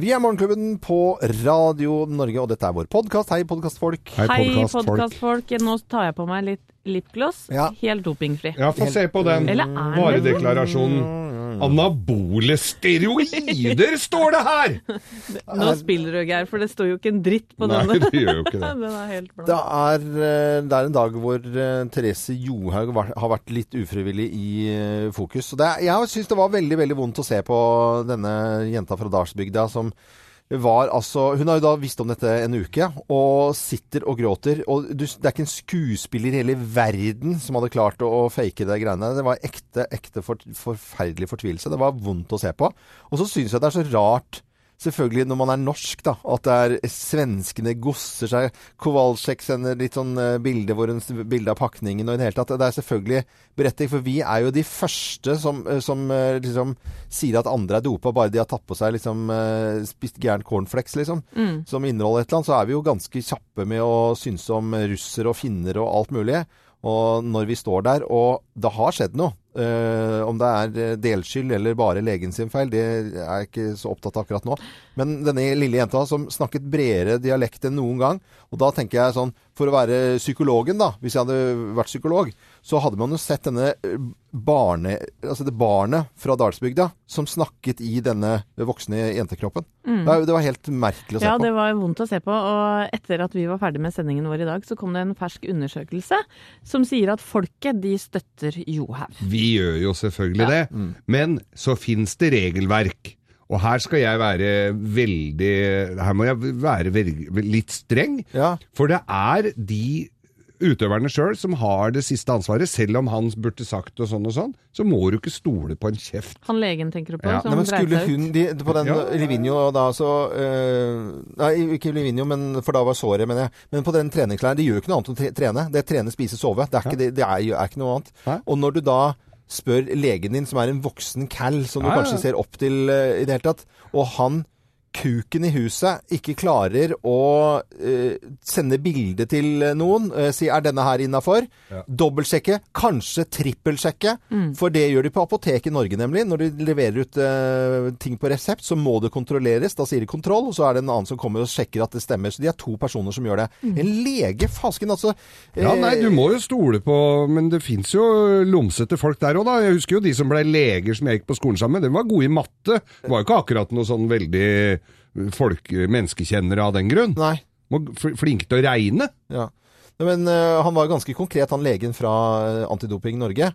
Vi er Morgenklubben på Radio Norge, og dette er vår podkast. Hei, podkastfolk. Hei, podkastfolk. Nå tar jeg på meg litt lipgloss. Ja. Helt dopingfri. Ja, få se på den varedeklarasjonen. Anabole steroider står det her! Nå spiller du, Geir, for det står jo ikke en dritt på Nei, denne. det gjør jo ikke det. Den er helt blå. Det er, eh, det er en dag hvor eh, Therese Johaug har vært litt ufrivillig i eh, fokus. Det, er- jeg syns det var veldig veldig vondt å se på denne jenta fra Dalsbygda som var altså Hun har jo da visst om dette en uke, og sitter og gråter. Og du, det er ikke en skuespiller i hele verden som hadde klart å, å fake det greiene. Det var ekte, ekte for, forferdelig fortvilelse. Det var vondt å se på. Og så syns jeg det er så rart Selvfølgelig når man er norsk, da. At det er svenskene gosser seg. Kowalczyk sender litt sånn eh, bilde, hvor hun, bilde av pakningen og i det hele tatt. Det er selvfølgelig berettiget, for vi er jo de første som, eh, som eh, liksom sier at andre er dopa bare de har tatt på seg liksom spist gæren cornflakes, liksom. Som inneholder et eller annet. Så er vi jo ganske kjappe med å synse om russere og finner og alt mulig. Og når vi står der, og det har skjedd noe, eh, om det er eh, delskyld eller bare legen sin feil, det er jeg ikke så opptatt av akkurat nå. Men denne lille jenta som snakket bredere dialekt enn noen gang, og da tenker jeg sånn, for å være psykologen da, hvis jeg hadde vært psykolog, så hadde man jo sett denne eh, barne, altså det barnet fra Dalsbygda som snakket i denne voksne jentekroppen. Det, var- det var helt merkelig å se Ja, på. det var vondt å se på. Og etter at vi var ferdig med sendingen vår i dag, så kom det en fersk undersøkelse som sier at folket, de støtter Johaug. Vi gjør jo selvfølgelig det, men så fins det regelverk. Og her skal jeg være veldig Her må jeg være litt streng. Ja. For det er de utøverne sjøl som har det siste ansvaret. Selv om han burde sagt og sånn og sånn, så må du ikke stole på en kjeft. Han legen tenker du på, Ja, som Nei, men skulle hun de, På den Ja. Livigno da så øh, Nei, ikke Livigno, men for da var såret, mener jeg. Men på den treningsleiren, de gjør jo ikke noe annet enn å trene. Det er trene, spise, sove. Det er ikke, det, det er, er ikke noe annet. Hæ? Og når du da spør legen din, som er en voksen cal, som du Ja, ja. kanskje ser opp til uh, i det hele tatt, og han kuken i huset ikke klarer å eh, sende bilde til noen, eh, si er denne her innafor, Ja. dobbeltsjekke, kanskje trippelsjekke, Mm. for det gjør de på apoteket i Norge nemlig. Når de leverer ut eh, ting på resept, så må det kontrolleres. Da sier de kontroll, og så er det en annen som kommer og sjekker at det stemmer. Så de er to personer som gjør det. En lege, fasken altså. Ja, eh, nei, du må jo stole på Men det fins jo lomsete folk der òg, da. Jeg husker jo de som ble leger som jeg gikk på skolen sammen med. De var gode i matte. Det var jo ikke akkurat noe sånn veldig folk, menneskekjennere av den grunn. Nei. Må- Flinke til å regne. Ja. Men uh, han var ganske konkret, han legen fra øh, Antidoping Norge.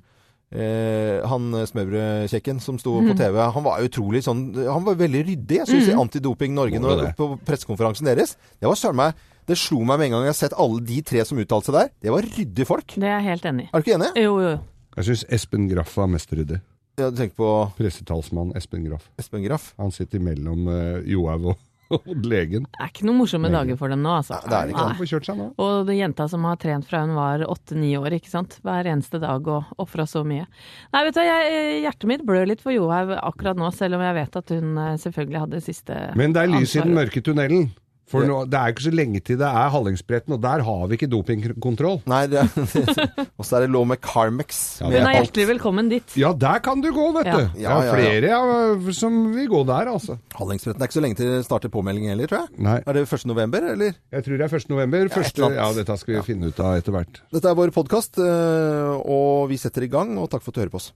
Eh, han smørbrødkjekken som sto Mm. på TV, han var utrolig sånn Han var veldig ryddig, jeg syns, i Antidoping Norge når, på pressekonferansen deres. Det var søren meg Det slo meg med en gang jeg har sett alle de tre som uttalte seg der. Det var ryddige folk. Det er jeg helt enig i. Er du ikke enig? Jo, jo, jo. Jeg syns Espen Graff var mest ryddig. Ja, du tenker på Pressetalsmann Espen Graff. Espen Graff? Han sitter mellom uh, Johaug og, legen. Det er ikke noen morsomme dager for dem nå, altså. Nei, det er ikke Han får kjørt seg nå. Og det jenta som har trent fra hun var åtte-ni år, ikke sant. Hver eneste dag og ofra så mye. Nei, vet du, jeg, hjertet mitt blør litt for Johaug akkurat nå, selv om jeg vet at hun eh, selvfølgelig hadde siste Men det er lys i den mørke tunnelen. For nå, det er ikke så lenge til det er Hallingsbretten, og der har vi ikke dopingkontroll. Nei, det, og så er det lov med Carmex. Ja, Hun er hjertelig velkommen dit. Ja, der kan du gå, vet Ja. du. Ja, det er flere ja, som vil gå der, altså. Hallingsbretten er ikke så lenge til det starter påmelding heller, tror jeg. Nei, Er det 1. november, eller? jeg tror det er 1. november. Første, ja, dette skal vi finne ut av etter hvert. Dette er vår podkast, og vi setter i gang. Og takk for at du hører på oss.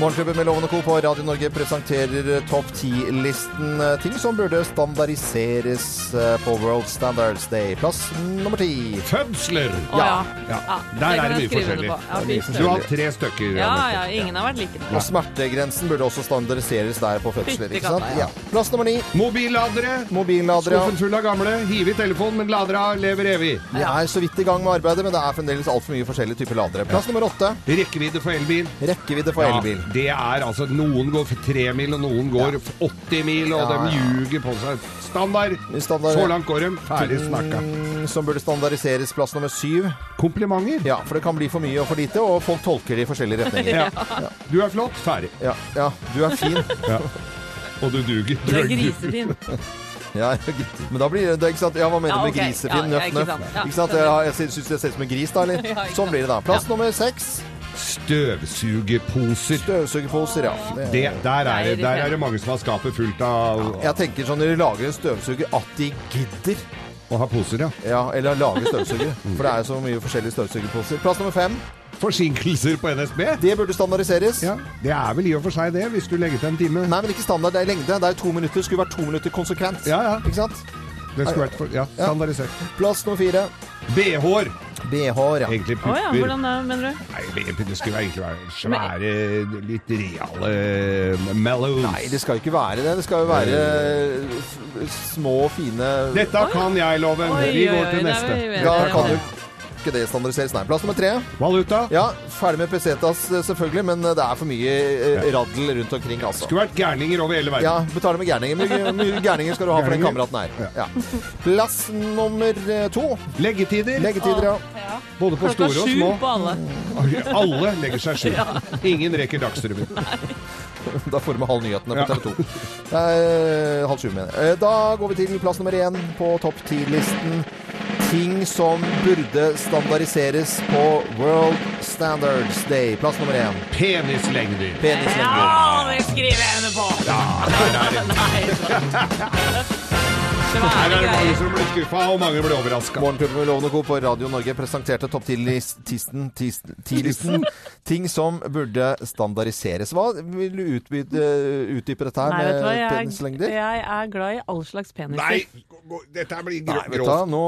Morgenklubben med Loven og Co. på Radio Norge presenterer topp 10-listen ting som burde standardiseres eh, på World Standards Day. Plass nummer ti. Fødsler! Ja. Ja, Ja, der det er det mye forskjellig. Du har tre stykker. Ja, ja, ingen har vært like. Og smertegrensen burde også standardiseres der på fødsler. Ikke sant? Plass nummer ni. Mobilladere. Mobilladere. Skuffen full av gamle. Hiv i telefonen, men ladere lever evig. Vi er så vidt i gang med arbeidet, men det er fremdeles altfor mye forskjellige typer ladere. Plass nummer åtte. Rekkevidde for elbil. Rekkevidde for elbil. Ja, det er altså Noen går for tre mil, og noen går for 80 mil, og Ja, de ja. ljuger på seg. Standard. Standard- Så langt går de. Ferdig snakka. Mm, Som burde standardiseres. Plass nummer syv. Komplimenter. Ja, for det kan bli for mye og for lite, og folk tolker det i forskjellige retninger. Ja. Du er flott. Ferdig. Ja, ja du er fin. Og du duger. Du er grisefin. Ja, men da blir det ikke sant? Ja, hva mener Ja, du med grisefin? Ja, ja, Nøff, ikke nøff. sant. Ja, Ikke sant? Jeg, jeg syns jeg ser ut som en gris, da, eller? Ja, Sånn blir det da. Plass nummer seks. Støvsugerposer. Støvsugeposer, ja. Det- Det, der, er det, der er det mange som har skapet fullt av Jeg tenker sånn når de lager en støvsuger, at de gidder. å ha poser, ja. Ja, eller lage støvsuger. For det er så mye forskjellige støvsugerposer. Plass nummer fem. Forsinkelser på NSB? Det burde standardiseres. Ja, Det er vel i og for seg det, hvis du legger til en time. Nei, men ikke standard. Det er lengde. Det er to minutter. Skulle vært to minutter konsekvent. Ja, ja. Ikke sant? Det skulle vært for, ja, standardisert. Plass nummer fire. BH-er! BH-er, ja. Egentlig Å ja, hvordan da, mener du? Nei, det skulle egentlig være svære, litt reale mellows. Nei, det skal ikke være det. Det skal jo være små, fine Dette kan jeg, Loven. Vi går til neste. Da kan jo ikke det standardiseres. Nei. Plass nummer tre. Valuta. Ja, ferdig med pesetas eh, selvfølgelig, men det er for mye eh, raddel rundt omkring, altså. Skulle vært gærninger over hele verden. Ja, betaler med gærninger. Hvor mye- mye gærninger skal du ha for den kameraten her? Ja. Plass nummer eh, to. Leggetider. Leggetider, ja. Både på Klokka store og sju små. på alle. Alle legger seg sju. Ingen rekker Dagsrevyen. Da får du med halv nyhetene på TV 2. Det er eh, halv sju, mener jeg. Eh, Da går vi til plass nummer én på topp ti-listen. Ting som burde standardiseres på World Standards Day. Plass nummer én. Penislengder. Penislengder. Ja, det skriver jeg under på! Ja, nei, er det. Her er det mange som blir skuffa, og mange blir overraska. Morgenklubben med Lovende Co. på Radio Norge presenterte topp 10-listen ti-listen. Ting som burde standardiseres. Hva vil du utbyde, utdype dette her Nei, med jeg, penislengder? jeg er glad i all slags peniser. Nei, dette her blir Nei, vet du nå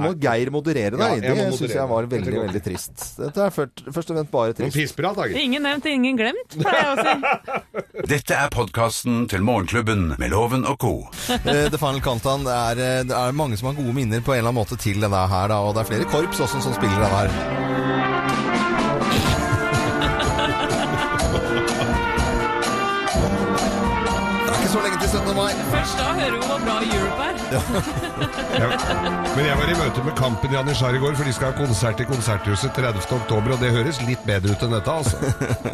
må Geir moderere deg. Ja, det syns jeg var veldig, veldig trist. Dette er først, først og fremst bare trist. pissprat, gitt. Ingen nevnt, ingen glemt, pleier jeg å si. Dette er podkasten til Morgenklubben med Loven og co. Eh, The Final Countdown, det er, eh, det er mange som har gode minner på en eller annen måte til denne her, da, og det er flere korps også som spiller denne her. Det er ikke så lenge til 17. mai. Først da hører vi hvor bra Europe er. Ja. Men jeg var i møte med Kampen i Anishar i går, for de skal ha konsert i Konserthuset 30. oktober, og det høres litt bedre ut enn dette, altså.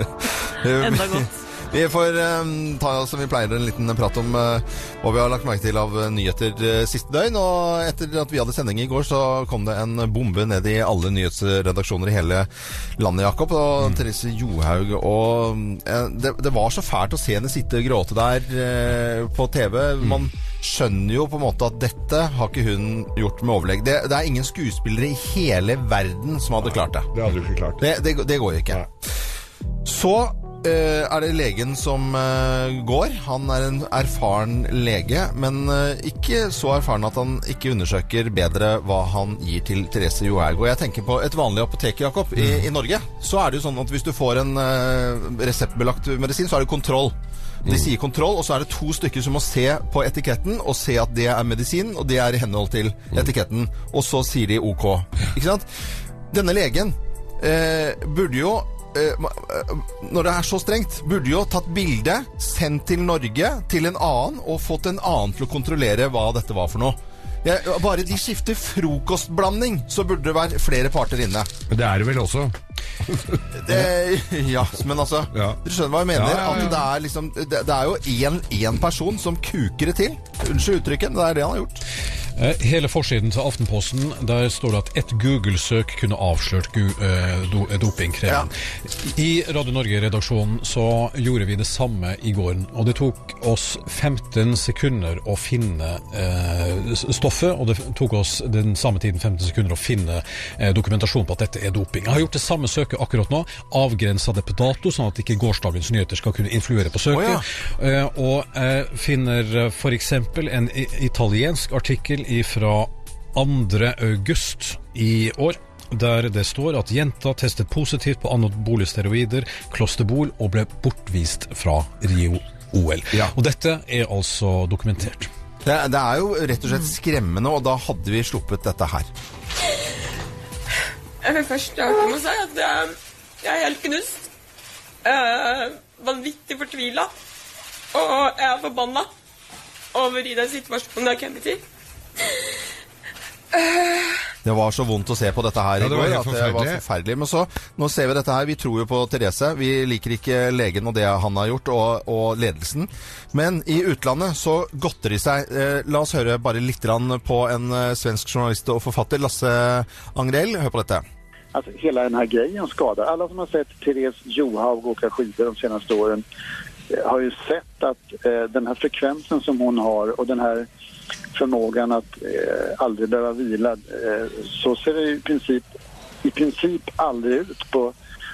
Enda godt. Vi får um, ta som vi pleier en liten prat om uh, hva vi har lagt merke til av eh, nyheter uh, siste døgn. Og etter at vi hadde sending i går, så kom det en bombe ned i alle nyhetsredaksjoner i hele landet, Jakob. Og Therese Johaug og uh, det, det var så fælt å se henne sitte og gråte der på TV. Man skjønner jo på en måte at dette har ikke hun gjort med overlegg. Det, det er ingen skuespillere i hele verden som hadde klart det. Det hadde du ikke klart. Det, det, det går ikke. Så eh, er det legen som eh, går. Han er en erfaren lege, men eh, ikke så erfaren at han ikke undersøker bedre hva han gir til Therese Johaug. Jeg tenker på et vanlig apotek, Jakob. I, I Norge så er det jo sånn at hvis du får en eh, reseptbelagt medisin, så er det kontroll. De sier kontroll, og så er det to stykker som må se på etiketten og se at det er medisin, og det er i henhold til etiketten. Og så sier de OK. Ikke sant? Denne legen eh, burde jo eh, eh, når det er så strengt, burde jo tatt bilde, sendt til Norge, til en annen, og fått en annen til å kontrollere hva dette var for noe. Ja, bare de skifter frokostblanding, så burde det være flere parter inne. Det er det vel også. Det, ja, men altså Ja. Dere skjønner hva jeg mener? Ja. At det er liksom Det, det er jo én- person som kuker det til. Unnskyld uttrykket, det er det han har gjort. Eh, Hele forsiden til Aftenposten, der står det at et Google-søk kunne avslørt dopingkreven. eh, do, eh, dopingkremen. I Radio Norge-redaksjonen så gjorde vi det samme i går, og det tok oss 15 sekunder å finne eh, stoffet, og det tok oss den samme tiden 15 sekunder å finne eh, dokumentasjon på at dette er doping. Jeg har gjort det samme søket akkurat nå, avgrensa det på dato, sånn at ikke gårsdagens nyheter skal kunne influere på søket. Å, Eh, og finner f.eks. en italiensk artikkel fra 2. august i år. Der det står at jenta testet positivt på anabole steroider, klosterbol, og ble bortvist fra Rio-OL. Ja. Og dette er altså dokumentert. Det, det er jo rett og slett skremmende, og da hadde vi sluppet dette her. Jeg vil først starte med å si at jeg, jeg er helt knust. Eh, vanvittig fortvila. Og jeg er forbanna over i den situasjonen jeg har kommet i. Det var så vondt å se på dette her Ja, det i går. At det var forferdelig. Men så, nå ser vi dette her. Vi tror jo på Therese. Vi liker ikke legen og det han har gjort, og, og ledelsen. Men i utlandet så godter de seg. Eh, la oss høre bare litt på en eh, svensk journalist og forfatter, Lasse Angrell. Hør på dette. Alltså, hela den här grejen skadar. Alla som har sett Therese Johaug åka skidor de senaste åren eh, har ju sett att eh, den här frekvensen som hon har och den här förmågan att eh, aldrig behöva vila, eh, så ser det i princip, i princip aldrig ut på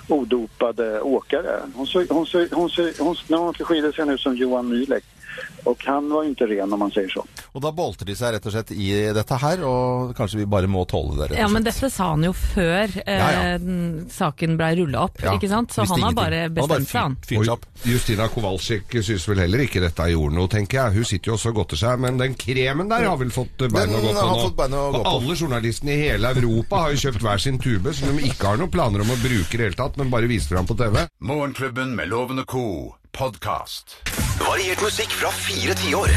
odopade åkare. Hon ser, hon ser, hon ser, hon, när hon åker skidor ser ut som Johan Mühlek. Och han var inte ren om man säger så. Og da bolter de seg rett og slett i dette her, og kanskje vi bare må tåle det, rett Ja, og slett. men dette sa han jo før eh, Ja, ja. den saken blei rulla opp, Ja, ikke sant? Så visste han har ingenting. bare Han har bare bestemt seg, han. fyrt- fyrt seg opp. Og Justina Kowalczyk syns vel heller ikke dette gjorde noe, tenker jeg. Hun sitter jo også og godter seg, men den kremen der har vel fått bein Den å gå på har nå. fått bein å gå og på. alle journalistene i hele Europa har jo kjøpt hver sin tube, som de ikke har noen planer om å bruke i det hele tatt, men bare viser fram på TV. Morgenklubben med Loven og co. podkast. Variert musikk fra fire tiår.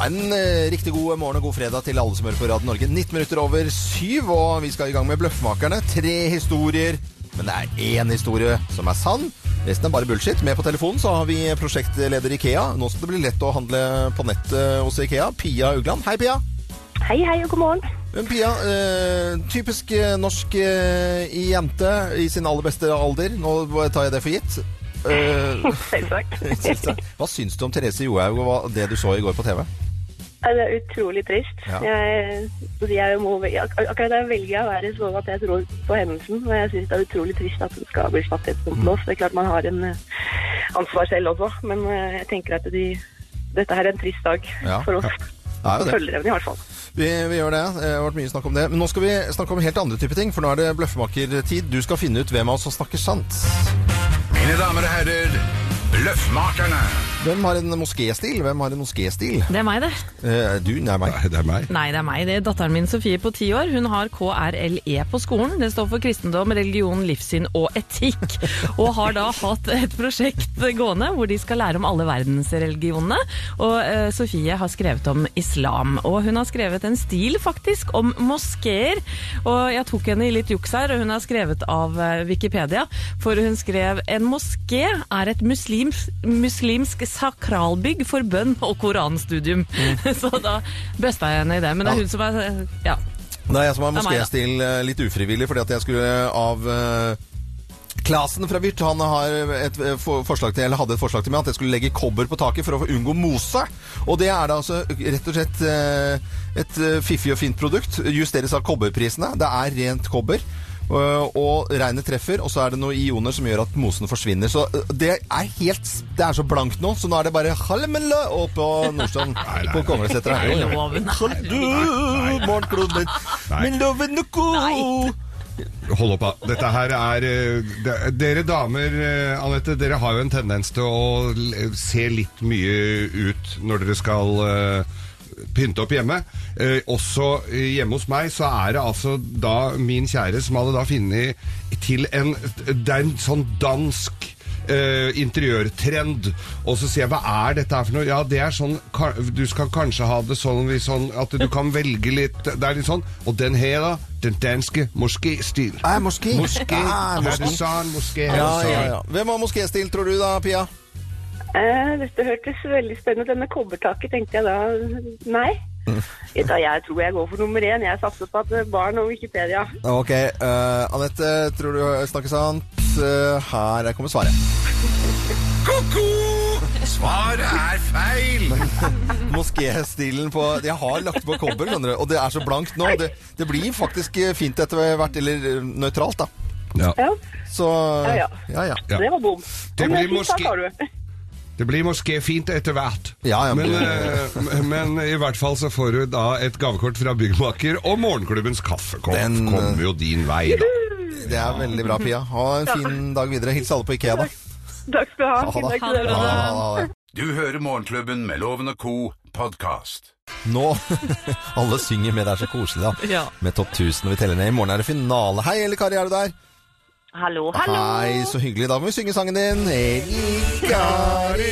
En eh, riktig god morgen og god fredag til alle som hører på Radio Norge. 19 minutter over syv, og vi skal i gang med Bløffmakerne. Tre historier, men det er én historie som er sann. Resten er bare bullshit. Med på telefonen så har vi prosjektleder Ikea. Nå skal det bli lett å handle på nett hos Ikea. Pia Ugland. Hei, Pia. Hei, hei og god morgen. Pia, eh, typisk norsk eh, jente i sin aller beste alder. Nå tar jeg det for gitt. Eh, Selvsagt. hva syns du om Therese Johaug og det du så i går på TV? Det er utrolig trist. Ja. Jeg, jeg må, akkurat der velger jeg å være så at jeg tror på hendelsen. Og jeg syns det er utrolig trist at hun skal bli satt i et sånt lås. Det er klart man har en eh, ansvar selv også, men eh, jeg tenker at de, dette her er en trist dag Ja. for oss. Det jo. Følgerne i hvert fall. Vi, vi gjør det. Det har vært mye snakk om det. Men nå skal vi snakke om helt andre typer ting, for nå er det bløffmakertid. Du skal finne ut hvem av oss som snakker sant. Mine damer og herrer, Bløffmakerne. Hvem har en moskéstil? Hvem har en moskéstil? Det er meg, det. Eh, du? Nei, meg. Nei, det er meg. Nei, det er meg. Det er datteren min Sofie på ti år. Hun har KRLE på skolen. Det står for kristendom, religion, livssyn og etikk. Og har da hatt et prosjekt gående hvor de skal lære om alle verdensreligionene. Og eh, Sofie har skrevet om islam. Og hun har skrevet en stil faktisk om moskeer. Og jeg tok henne i litt juks her, og hun har skrevet av eh, Wikipedia. For hun skrev en moské er et muslims, muslimsk sakralbygg for bønn og koranstudium. Så da bøsta jeg henne i det. Men det er hun som er Ja. Det er jeg som har er moskéstil eh, litt ufrivillig, fordi at jeg skulle av eh, Klasen fra Vyrt han har et eh, forslag til, eller hadde et forslag til meg at jeg skulle legge kobber på taket for å unngå mose. Og det er da altså rett og slett et fiffig og fint produkt. Justeres av kobberprisene. Det er rent kobber. Eh, Og regnet treffer, og så er det noen ioner som gjør at mosen forsvinner. Så eh, det er helt Det er så blankt nå, så nå er det bare hallemelle opp på Nordstrand. På Konglesetra. Morgenklubben, min lovende ko. Hold opp, da. Dette her er eh, de- Dere damer, Anette, dere har jo en tendens til å se litt mye ut når dere skal eh, pynte opp hjemme. Eh, også eh, hjemme hos meg så er det altså da min kjære som hadde da funnet til en Det er en sånn dansk eh, interiørtrend. Og så sier jeg hva er dette her for noe? Ja, det er sånn Du skal kanskje ha det sånn, sånn at du kan velge litt Det er litt sånn. Og den her, da. Den danske moskéstil. Er moské? Moské. Ah, moské. Herdesan, moské. Ja, Herdesan. ja, ja. Hvem har moskéstil, tror du da, Pia? Eh, dette hørtes veldig spennende ut. Denne kobbertaket tenkte jeg da nei. Da, Jeg tror jeg går for nummer én. Jeg satser på at barn og Wikipedia. Ok, uh, Anette, tror du snakker sant? Eh, her kommer svaret. Ko-ko! Svaret er feil! Moskéstilen på Jeg har lagt på kobber, skjønner du, og det er så blankt nå. Det, det blir faktisk fint etter hvert, eller nøytralt, da. Ja. Ja, Så Ja, ja. ja. ja. Ja. det var bom. Det blir moské-. Det blir moské fint etter hvert. Ja, ja, men, men- eh, men i hvert fall så får du da et gavekort fra Byggmaker, og morgenklubbens kaffekopp Den, eh, kommer jo din vei, da. Det er veldig bra, Pia. Ha en fin dag videre. Hils alle på Ikea, da. Takk skal du ha. Ha Fin dag til dere. Du hører Morgenklubben med Loven og co. podkast. Nå Alle synger med, det er så koselig, da. Ja. Med Topp 1000, og vi teller ned. I morgen er det finale. Hei, Elle Kari, er du der? Hallo, hallo. Hei, så hyggelig. Da må vi synge sangen din. Eli Kari,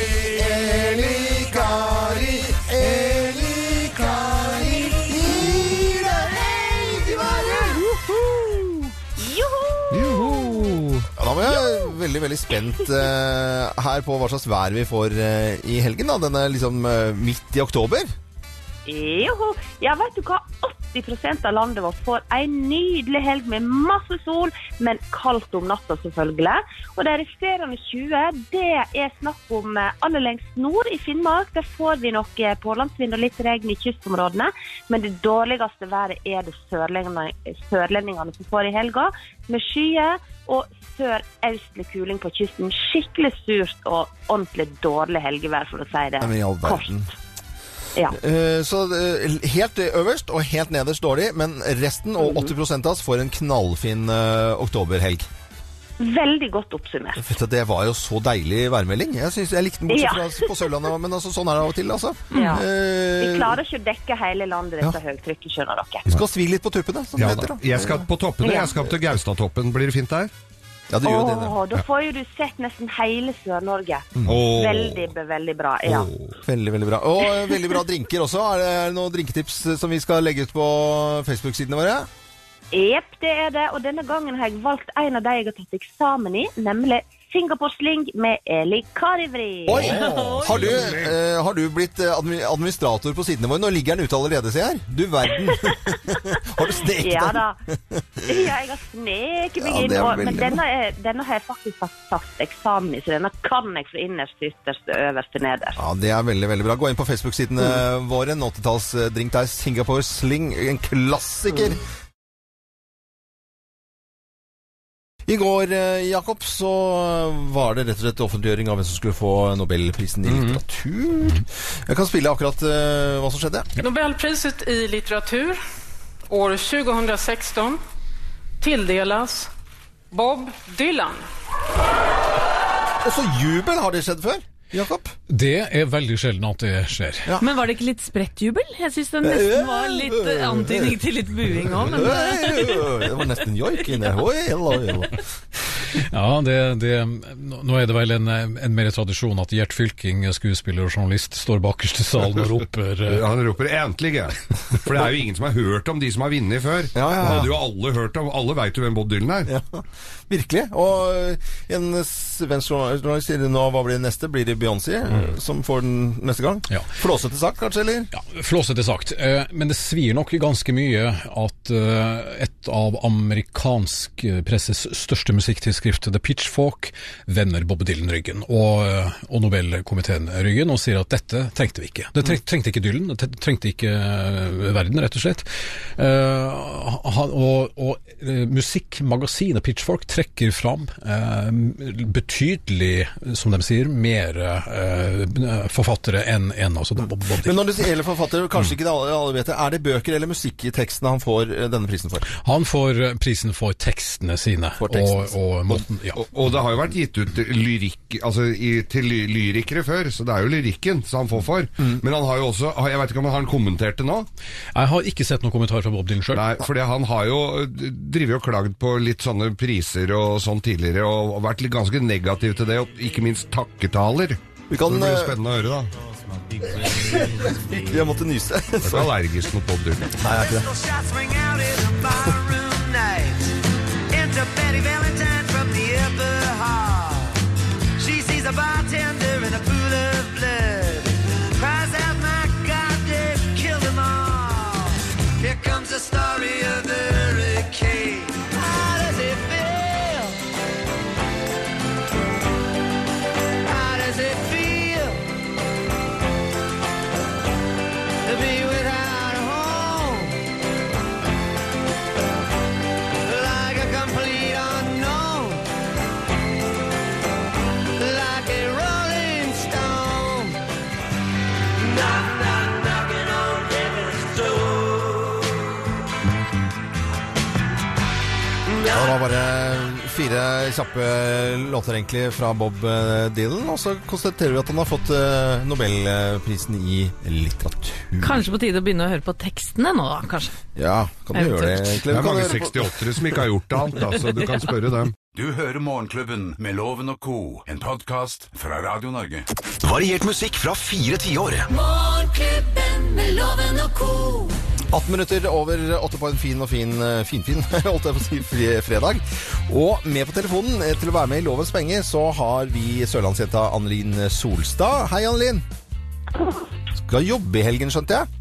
Eli Kari, Eli Kari gir deg helgeværet. Joho! Ja, da var jeg veldig, veldig spent eh, her på hva slags vær vi får eh, i helgen. da. Den er liksom eh, midt i oktober. Joho. Ja, vet du hva? 80% av landet vårt får en nydelig helg med masse sol, men kaldt om natta selvfølgelig. Og de resterende 20, det er snakk om eh, aller lengst nord i Finnmark. Der får vi nok eh, pålandsvind og litt regn i kystområdene, men det dårligste været er det sørlendingene, som får i helga, med skyer og sørøstlig kuling på kysten. Skikkelig surt og ordentlig dårlig helgevær, for å si det verden. Ja. Eh, Så eh, helt øverst og helt nederst dårlig, men resten og 80 av oss får en knallfin eh, oktoberhelg. Veldig godt oppsummert. Det var jo så deilig værmelding. Jeg, synes, jeg likte den bortsett Ja. fra på Sørlandet, men altså, sånn er det av og til. altså. Ja. Eh, Vi klarer ikke å dekke hele landet, dette høytrykket, skjønner dere. Vi skal svi litt på tuppene, som Ja heter. Jeg skal på toppene. Jeg skal til Gaustatoppen. Blir det fint der? Ja, det gjør Åh, det. Åh, da får jo du sett nesten hele Sør-Norge. Åh. Veldig, veldig bra. Ja. Veldig, veldig bra. Og veldig bra drinker også. Er det, noen drinketips eh, som vi skal legge ut på Facebook-sidene våre? Jepp, det er det. Og denne gangen har jeg valgt en av de jeg har tatt eksamen i, nemlig Singapore Sling med Eli Karivri. Oi! Har du, eh, har du blitt eh, admi- administrator på sidene våre? Nå ligger den ute allerede, ser jeg. Du verden. har du sneket Ja da. Ja, jeg har sneket meg Ja, inn. det er Og, men denne, er, denne har jeg faktisk tatt, tatt eksamen i, så denne kan jeg fra innerst til ytterst til øverst til nederst. Ja, Det er veldig veldig bra. Gå inn på Facebook-sidene våre. En 80-tallsdrink der. Singapore Sling. En klassiker. I går, eh, Jakob, så var det rett og slett offentliggjøring av hvem som skulle få Nobelprisen i litteratur. Jeg kan spille akkurat eh, hva som skjedde. Nobelpriset i litteratur år 2016 tildeles Bob Dylan. Og så jubel! Har det skjedd før? Jakob? Det er veldig sjelden at det skjer. Men var det ikke litt sprettjubel? Jeg syns det nesten var litt eh, antydning til litt buing òg, men Det var nesten joik inni her. Ja, det, det, nå er det vel en, en mer tradisjon at Gjert Fylking, skuespiller og journalist, står bakerst i salen og roper uh... Han roper 'endelig'. For det er jo ingen som har hørt om de som har vunnet før. Ja, ja, ja. Det hadde jo alle hørt om. Alle veit jo hvem Bob Dylan er. Ja, virkelig. Og eh, en svensk journalist sier nå hva blir det neste? Blir det Beyoncé mm. som får den neste gang? Ja. Flåsete sagt, kanskje? eller? Ja, Flåsete sagt. Eh, Men det svir nok ganske mye at eh, et av amerikansk eh, presses største musikktidsskrift, The Pitchfork, vender Bob Dylan ryggen, og, eh, og Nobelkomiteen ryggen, og sier at dette trengte vi ikke. Det trengte ikke Dylan, det trengte ikke eh, verden, rett og slett. Eh, og og eh, musikkmagasinet Pitchfork trekker fram eh, betydelig, som de sier, mer eh, forfattere enn en av Dylan. Men når det gjelder forfattere, kanskje ikke det alle, alle vet det, er det bøker eller musikk i tekstene han får eh, denne prisen for? Han får eh, prisen for tekstene sine. For tekstene og, og måten, ja. Og, og det har jo vært gitt ut lyrikk altså i, til ly lyrikere før, så det er jo lyrikken som han får for. Men han har jo også Jeg vet ikke om han har kommentert det nå? Jeg har ikke sett noen kommentar fra Bob Dylan sjøl. Nei, for han har jo drevet og klagd på litt sånne priser og sånn tidligere, og, og vært litt ganske negativ til det, og ikke minst takketaler. Vi kan, det blir jo spennende å høre, da. Jeg måtte nyse. Du er ikke allergisk mot Bob Dylan. Nei, jeg er ikke det. Det var bare fire kjappe låter egentlig fra Bob eh, Dylan, og så konstaterer vi at han har fått eh, Nobelprisen i litteratur. kanskje på tide å begynne å høre på tekstene nå, da, kanskje. Ja, kan du gjøre det egentlig? Det er mange du 68-ere som ikke har gjort det annet, da, så du kan spørre dem. Du hører Morgenklubben med Loven og Co., en podkast fra Radio Norge. Variert musikk fra fire tiår. Morgenklubben med Loven og co. 18 minutter over åtte på en fin og fin eh, finfin, holdt jeg på å si, fredag. Og med på telefonen eh, til å være med i Lovens penger, så har vi sørlandsjenta Annelin Solstad. Hei, Annelin. Skal jobbe i helgen, skjønte jeg?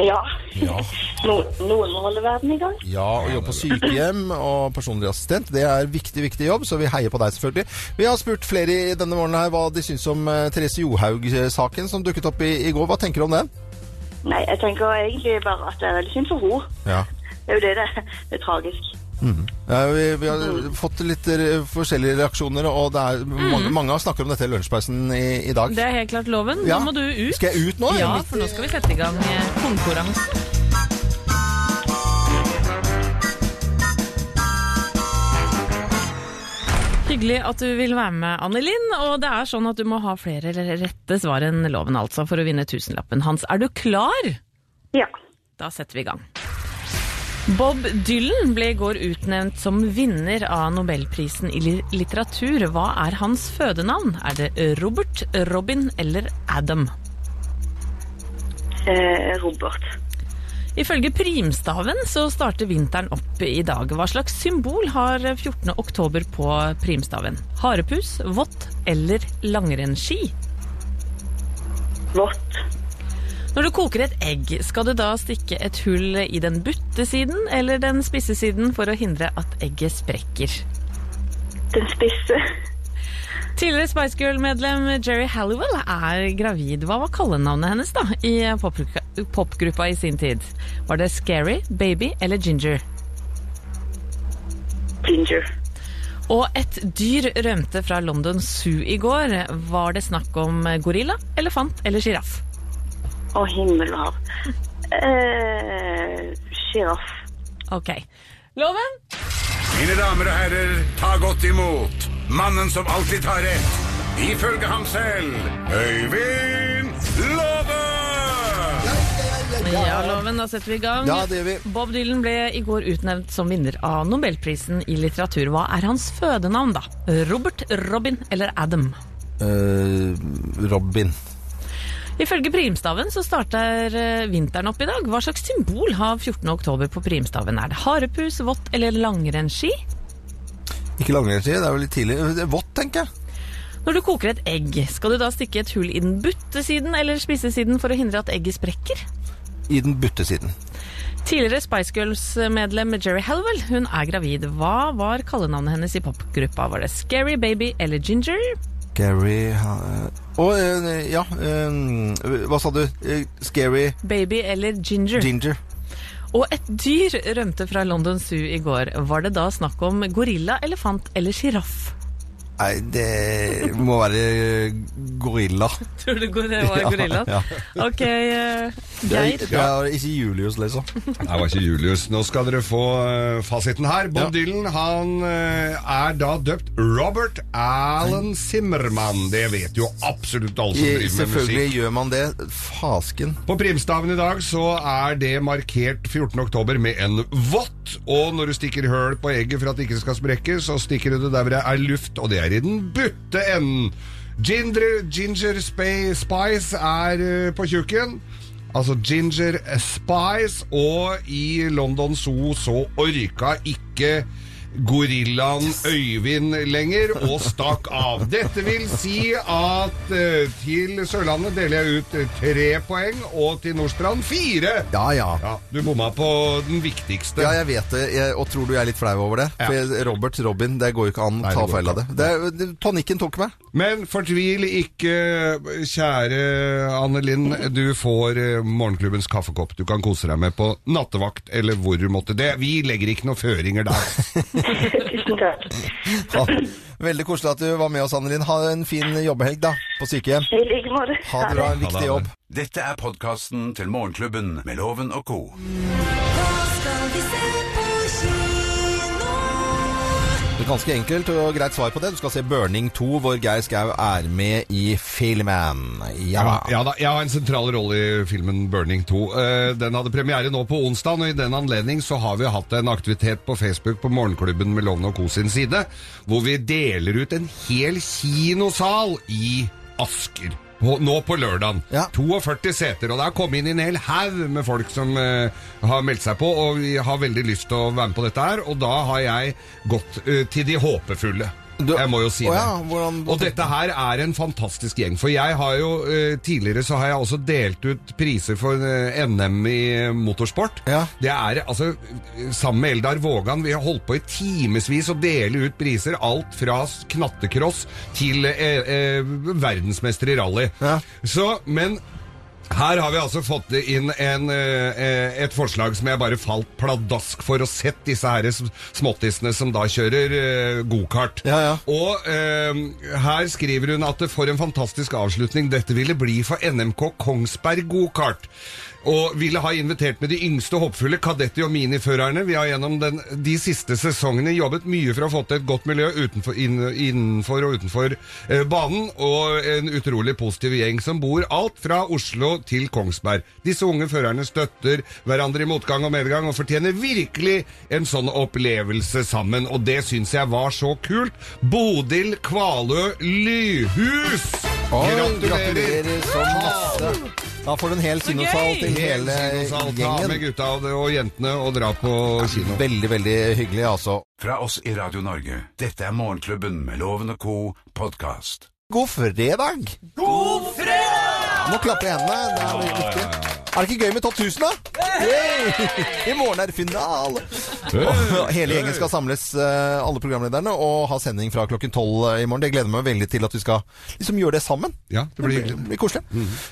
Ja. Ja. No, noen må holde verden i gang. Ja, og jobbe på sykehjem og personlig assistent, det er viktig, viktig jobb, så vi heier på deg selvfølgelig. Vi har spurt flere denne morgenen her hva de syns om eh, Therese Johaug-saken som dukket opp i, i går. Hva tenker du om den? Nei, jeg tenker egentlig bare at det er veldig synd for henne. Ja. Det er jo det det, det er tragisk. Ja, vi, vi har fått litt forskjellige reaksjoner, og det er mange, mange har snakket om dette i lunsjpausen i, i dag. Det er helt klart loven. Ja. Nå må du ut. Skal jeg ut nå? Ja, for nå skal vi sette i gang eh, konkurransen. Hyggelig at du vil være med, Annelinn. Og det er sånn at du må ha flere rette svar enn loven, altså, for å vinne tusenlappen. Hans, er du klar? Ja. Da setter vi i gang. Bob Dylan ble i går utnevnt som vinner av Nobelprisen i litteratur. Hva er hans fødenavn? Er det Robert, Robin eller Adam? Eh, Robert. Ifølge primstaven så starter vinteren opp i dag. Hva slags symbol har 14. oktober på primstaven? Harepus, vått eller langrennsski? Vått. Når du koker et egg, skal du da stikke et hull i den butte siden eller den spisse siden for å hindre at egget sprekker? Den spisse. Tidligere Spice Girl-medlem Jerry Halliwell er gravid. Hva var kallenavnet hennes da i popgruppa, i sin tid? Var det Scary, Baby eller Ginger? Ginger. Og et dyr rømte fra London Zoo i går. Var det snakk om gorilla, elefant eller sjiraff? Å, himmel og hav. Eh, Ok. Loven? Mine damer og herrer, ta godt imot mannen som alltid tar rett, ifølge ham selv, Øyvind Ja, Loven, da setter vi i gang. Ja, det gjør vi. Bob Dylan ble i går utnevnt som vinner av Nobelprisen i litteratur. Hva er hans fødenavn, da? Robert, Robin eller Adam? Uh, Robin. Ifølge primstaven så starter eh, vinteren opp i dag. Hva slags symbol har 14. oktober på primstaven? Er det harepus, vått eller langrennsski? Ikke langrennsski, det er vel litt tidlig. Vått, tenker jeg. Når du koker et egg, skal du da stikke et hull i den butte siden eller spisse siden for å hindre at egget sprekker? I den butte siden. Tidligere Spice Girls-medlem Jerry Halwell, hun er gravid. Hva var kallenavnet hennes i popgruppa? Var det Scary Baby eller Ginger? Scary Å, eh, ja. eh, hva sa du? Eh, scary Baby eller Ginger? Ginger. Og et dyr rømte fra London Zoo i går. Var det da snakk om gorilla, elefant eller sjiraff? Nei, det må være gorilla. Tror du det var gorilla? Ja, Ok, eh, Geir. det er ikke Julius, liksom. Det var ikke Julius. Nå skal dere få eh, fasiten her. Bob Ja. Dylan han eh, er da døpt Robert Alan Zimmermann. Det vet jo absolutt alle som driver med musikk. selvfølgelig gjør man det. Fasken. På primstaven i dag så er det markert 14. oktober med en vått. Og når du stikker høl på egget for at det ikke skal sprekke, så stikker du det der hvor det er luft, og det er i den butte enden. Ginger, ginger spice er eh, på tjukken. Altså ginger spice, og i London Zoo så orka ikke gorillaen Øyvind lenger og stakk av. Dette vil si at eh, til Sørlandet deler jeg ut eh, tre poeng, og til Nordstrand fire. Ja, ja. Ja, du bomma på den viktigste. Ja, jeg vet det. Jeg, og tror du jeg er litt flau over det? For jeg- Robert Robin, det går jo ikke an å Nei, ta det går feil av det. det, er- det tonikken tok meg. Men fortvil ikke, kjære Anne Linn. Du får eh, morgenklubbens kaffekopp du kan kose deg med på nattevakt, eller hvor du måtte det. Vi legger ikke noen føringer der. Tusen takk. Ha, veldig koselig at du var med oss, Annelin. Ha en fin jobbehelg da, på sykehjem. I like måte. Ha det bra. En viktig jobb. Dette er podkasten til Morgenklubben med Loven og co. Hva skal vi se? Ganske enkelt og greit svar på det. Du skal se Burning 2, hvor Geir Skau er med i filmen. Ja, Ja, ja da, jeg har en sentral rolle i filmen Burning 2. Eh, Den hadde premiere nå på onsdag, og i den anledning så har vi hatt en aktivitet på Facebook på Morgenklubben med Loven og Co. sin side, hvor vi deler ut en hel kinosal i Asker. På, nå på lørdagen. 42 seter, og det har kommet inn en hel haug med folk som uh, har meldt seg på, og har veldig lyst til å være med på dette her, og da har jeg gått uh, til de håpefulle. Du- Jeg må jo si Å det. ja, hvordan- Og dette her er en fantastisk gjeng. For jeg har jo eh, tidligere så har jeg også delt ut priser for eh, NM i motorsport. Ja. Det er altså Sammen med Eldar Vågan, vi har holdt på i timevis å dele ut priser. Alt fra knattekross til eh, eh, verdensmester i rally. Ja. Så, men her har vi altså fått inn en, eh, et forslag som jeg bare falt pladask for, og sett disse her småttisene som da kjører eh, gokart. Ja, ja. Og eh, her skriver hun at for en fantastisk avslutning dette ville bli for NMK Kongsberg gokart. Og ville ha invitert med de yngste håpfulle kadetti- og miniførerne. Vi har gjennom den, de siste sesongene jobbet mye for å få til et godt miljø utenfor, inn, innenfor og utenfor eh, banen, og en utrolig positiv gjeng som bor alt fra Oslo til Kongsberg. Disse unge førerne støtter hverandre i motgang og medgang, og fortjener virkelig en sånn opplevelse sammen, og det syns jeg var så kult. Bodil Kvalø Lyhus! Gratulerer! gratulerer så masse. Da får du en hel kinosal til hele Kinosal, Ta med gutta og, og jentene og dra på kino. Veldig, veldig hyggelig, altså. Fra oss i Radio Norge. Dette er Morgenklubben med Loven og co. podkast. God fredag! God fredag! Nå klapper jeg hendene. Det er veldig viktig. Er det ikke gøy med Topp 1000, da? I morgen er det finale! Og hele gjengen skal samles, eh, alle programlederne, og ha sending fra klokken tolv i morgen. Det gleder meg veldig til at vi skal liksom gjøre det sammen. Ja, det blir hyggelig. Det blir koselig.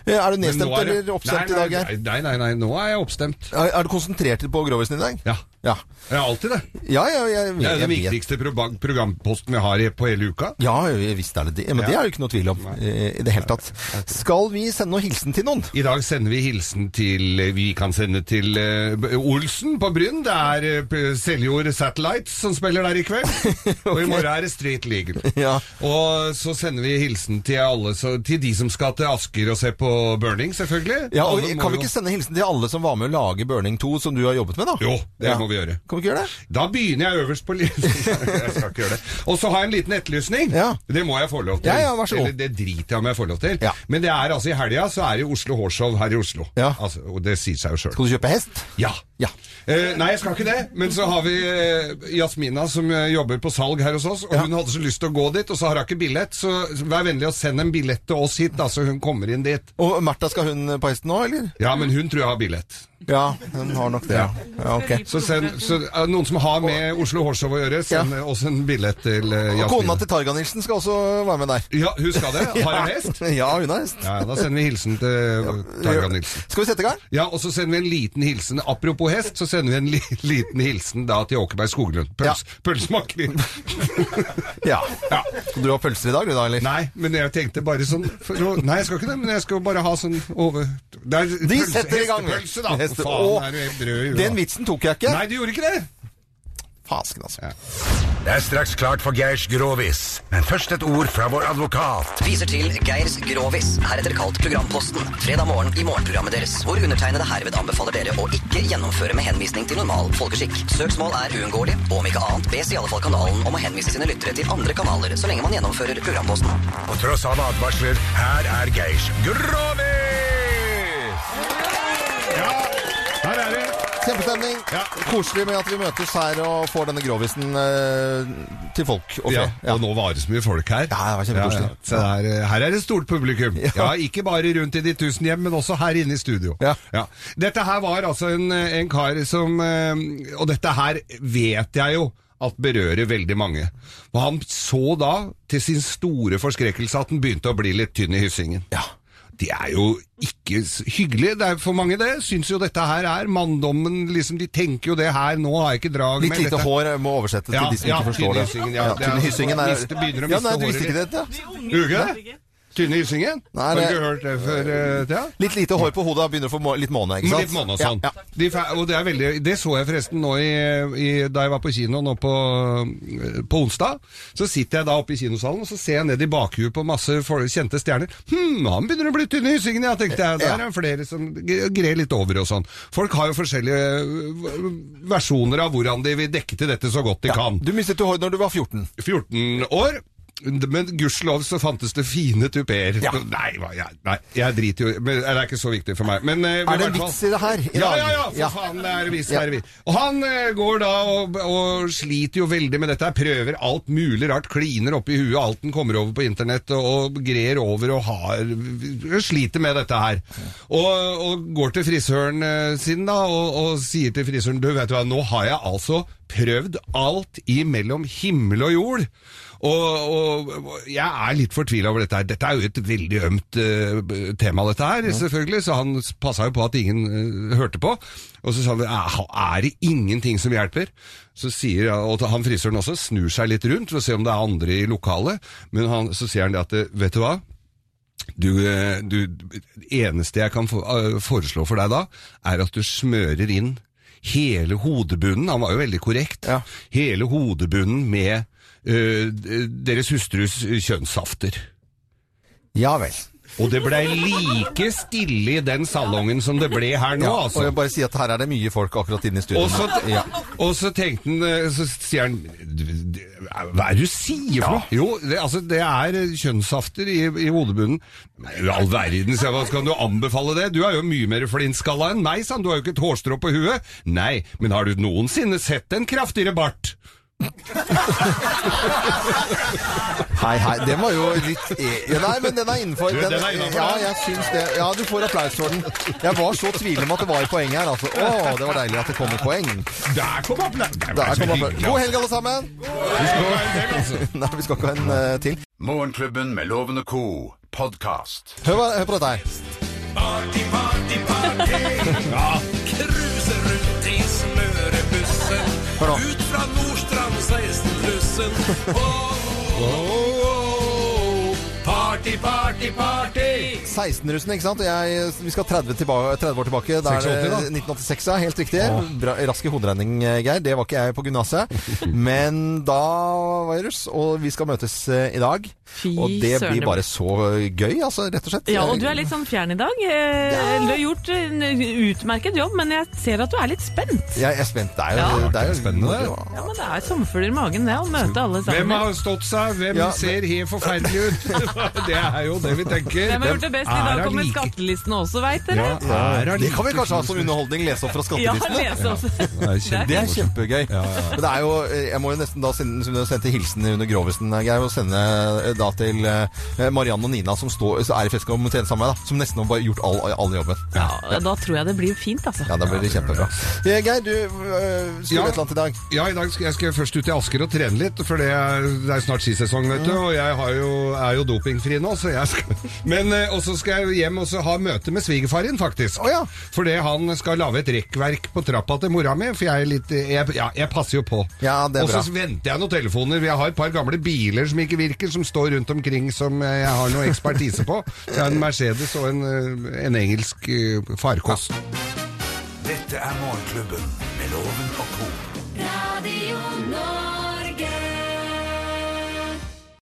Eh, Er du nedstemt er det- eller oppstemt nei, i dag, nei, Nei, nei, nei, nå er jeg oppstemt. Er er du konsentrert på grovisen i dag? Ja. Ja, Jeg er alltid det. ja, ja jeg, Det er den viktigste pro programposten vi har på hele uka. Ja, visst er det det. Men det er jo ikke noe tvil om eh, i det hele tatt. Skal vi sende noen hilsen til noen? I dag sender vi hilsen til Vi kan sende til eh, Olsen på Bryn. Det er eh, Seljord Satellites som spiller der i kveld. Og i morgen er det Street Legal. Ja. Og så sender vi hilsen til alle så, Til de som skal til Asker og se på Burning, selvfølgelig. Ja, og Alle Kan vi ikke sende hilsen til alle som var med å lage Burning 2, som du har jobbet med, da? Jo, det Ja. må vi gjøre. Kan vi ikke gjøre det? Da begynner jeg øverst på listen. jeg skal ikke gjøre det. Og så har jeg en liten etterlysning. Ja. Det må jeg få lov til. Ja, ja, vær så god. Eller det driter jeg om jeg får lov til. Ja. Men det er altså i helga så er det Oslo Hårshow her i Oslo. Ja. Altså, og det sier seg jo sjøl. Skal du kjøpe hest? Ja. Ja. Eh, nei, jeg skal ikke det. Men så har vi eh, Jasmina som eh, jobber på salg her hos oss. Og hun hadde så lyst til å gå dit, og så har hun ikke billett. Så vær vennlig å sende en billett til oss hit, da, så hun kommer inn dit. Og Märtha, skal hun på hesten nå, eller? Ja, men hun tror jeg har billett. Ja, hun har nok det. Ja, ja okay. Så, send, så eh, noen som har med Oslo Hårshow å gjøre, send Ja. oss en billett til uh, Og Jasmina. kona til Targa Nilsen skal også være med der. Ja, hun skal det. Har hun hest? Ja, hun har hest. Ja, da sender vi hilsen til Targa Nilsen. Skal vi sette i gang? Ja, og så sender vi en liten hilsen Apropos hest, så sender vi en li liten hilsen da til Åkerberg Skoglund. Pøls, Pølsemaker. Ja. Ja. Skal du ha pølser i dag, du da, eller? Nei, men jeg tenkte bare sånn å, Nei, jeg skal ikke det, men jeg skal bare ha sånn over er De pølse- setter i gang. Hestepølse, da. Heste- faen, er det brød i huet, Den vitsen tok jeg ikke. Nei, du gjorde ikke det? Fasken, altså. Det er straks klart for Geirs Grovis, men først et ord fra vår advokat. Viser til Geirs Grovis, heretter kalt Programposten, fredag morgen i morgenprogrammet deres, hvor undertegnede herved anbefaler dere å ikke gjennomføre med henvisning til normal folkeskikk. Søksmål er uunngåelig, og om ikke annet bes i alle fall kanalen om å henvise sine lyttere til andre kanaler så lenge man gjennomfører Programposten. På tross av advarsler, her er Geirs Grovis! Ja, Her er det. Kjempestemning. Ja. Koselig med at vi møtes her og får denne grovisen eh, til folk og fe. Ja, og nå var det så mye folk her. Ja, det var kjempekoselig. Ja, ja. Så det er, eh, her er det stort publikum. Ja. Ja. Ikke bare rundt i de tusen hjem, men også her inne i studio. Ja. Dette her var altså en, en kar som eh, Og dette her vet jeg jo at berører veldig mange. Og han så da, til sin store forskrekkelse, at den begynte å bli litt tynn i hyssingen. Ja. Det er jo ikke hyggelig. Det er for mange det. Syns jo dette her er manndommen liksom, De tenker jo det her, nå har jeg ikke drag Litt med lite dette- hår må oversette til Ja, de som ja, ikke forstår det. Ja, hyssingen, ja. Det er- er begynner å Ja, nei, du visste ikke dette? Gjorde ikke det? Tynne Ysingen? Har du ikke hørt det før? eh, ja? Litt lite hår på hodet, begynner å få må- litt måne, ikke sant? Litt måne og sånn. Ja, ja. De, og det, er veldig, det så jeg forresten nå i, i, da jeg var på kino nå på, på onsdag. Så sitter jeg da oppe i kinosalen og så ser jeg ned i bakhuet på masse kjente stjerner. Hm, han begynner å bli tynn i hyssingen, ja, tenkte jeg. Der er flere som grer litt over og sånn. Folk har jo forskjellige øh, versjoner av hvordan de vil dekke til dette så godt de kan. Du mistet jo hår når du var 14. 14 år. Men gudskjelov så fantes det fine tupeer. Nei, jeg, nei, jeg driter jo men, Det er ikke så viktig for meg. Men, eh, Er det en vits i det her? i Ja, ja, ja, for Ja. faen, det er vits. Ja. det er vits. Og han eh, går da og, og sliter jo veldig med dette. Prøver alt mulig rart, kliner opp i huet alt han kommer over på internett, og, og grer over og har sliter med dette her. Og, og går til frisøren eh, sin da, og sier til frisøren Du, vet du hva, nå har jeg altså prøvd alt imellom himmel og jord. Og, og, og jeg er litt fortvila over dette her. Dette er jo et veldig ømt uh, tema, dette her, selvfølgelig, så han passa jo på at ingen uh, hørte på. Og så sa han "Er- det ingenting som hjelper? Så sier og han frisøren også snur seg litt rundt for å se om det er andre i lokalet, men han, så sier han det at eh, vet du hva? Du, du, eneste jeg kan foreslå for deg da, er at du smører inn hele hodebunnen, han var jo veldig korrekt, hele hodebunnen med eh, deres hustrus kjønnssafter. Ja vel. Og det blei like stille i den salongen som det ble her nå, Ja, altså. Og jeg bare si at her er det mye folk akkurat inne i studio. Og så, ja. og så tenkte han, eh, så sier han Hva er det du sier for noe? Jo, det, altså, det er kjønnssafter i, i hodebunnen. I All verden, sier hva skal du anbefale det? Du er jo mye mer flintskalla enn meg, sa han. Du har jo ikke et hårstrå på huet. Nei, men har du noensinne sett en kraftigere bart? Hei, hei. Den var jo litt e- ja, Nei, men den er innenfor. Den, den er innenfor, ja, ja. jeg syns det. Ja, du får applaus for den. Jeg var så tvilende om at det var et poeng her. Altså. Å, det var deilig at det kom et poeng. Der kom applaus! God helg, alle sammen! Nei, vi skal ikke ha en uh, til. Morgenklubben med Lovende co. podkast. Hør, hør på dette her. Party, party, party. Cruise rundt i smørebussen. Ut fra Nordstrand Whoa. Party, party, party. 16-russen, ikke sant? Jeg, vi skal 30, tilbake, 30 år tilbake. Det er 86 da. det 1986, ja. Helt riktig. Bra, rask i hoderegning, eh, Geir. Det var ikke jeg på gymnaset. Men da var jeg russ, og vi skal møtes eh, i dag. Fy og det søren, blir bare så gøy, altså, rett og slett. Ja, og du er litt sånn fjern i dag. Eh, Du har gjort en utmerket jobb, men jeg ser at du er litt spent. Jeg er spent. Det er jo, Ja. det er jo Spennende, Ja, men det er sommerfugler i magen, det, å møte alle Hvem har stått seg? Hvem Ja, ser helt forferdelig ut? det er jo det vi tenker. Hvem har gjort det best? I dag kommer like- skattelistene også, veit dere. Ja, er Det kan vi kanskje ha som underholdning, lese opp fra Ja, lese opp. Det er Det er kjempegøy. Men det er jo, jeg må jo nesten da sende, som du sendte hilsen under Grovisen, Geir, og sende eh, da til eh, Marianne og Nina som står, er i festkomiteen sammen med meg, som nesten har gjort all, all jobben. Ja, da tror jeg det blir fint, altså. Ja, da blir det kjempebra. Eh, Geir, du øh, skulle Ja. et eller annet i dag. Ja, i dag skal jeg skal først ut i Asker og trene litt, for det er, det er snart skisesong, vet du. Og jeg har jo, er jo dopingfri nå, så jeg skal Men eh, også skal jeg hjem og så ha møte med svigerfar din, faktisk. Oh, ja. Fordi han skal lage et rekkverk på trappa til mora mi, for jeg er litt jeg, Ja, jeg passer jo på. Ja, det er og bra. så venter jeg noen telefoner. Jeg har et par gamle biler som ikke virker, som står rundt omkring som eh, jeg har noe ekspertise på. Så jeg har en Mercedes og en, eh, en engelsk eh, farkost. Dette er Morgenklubben med Loven og co.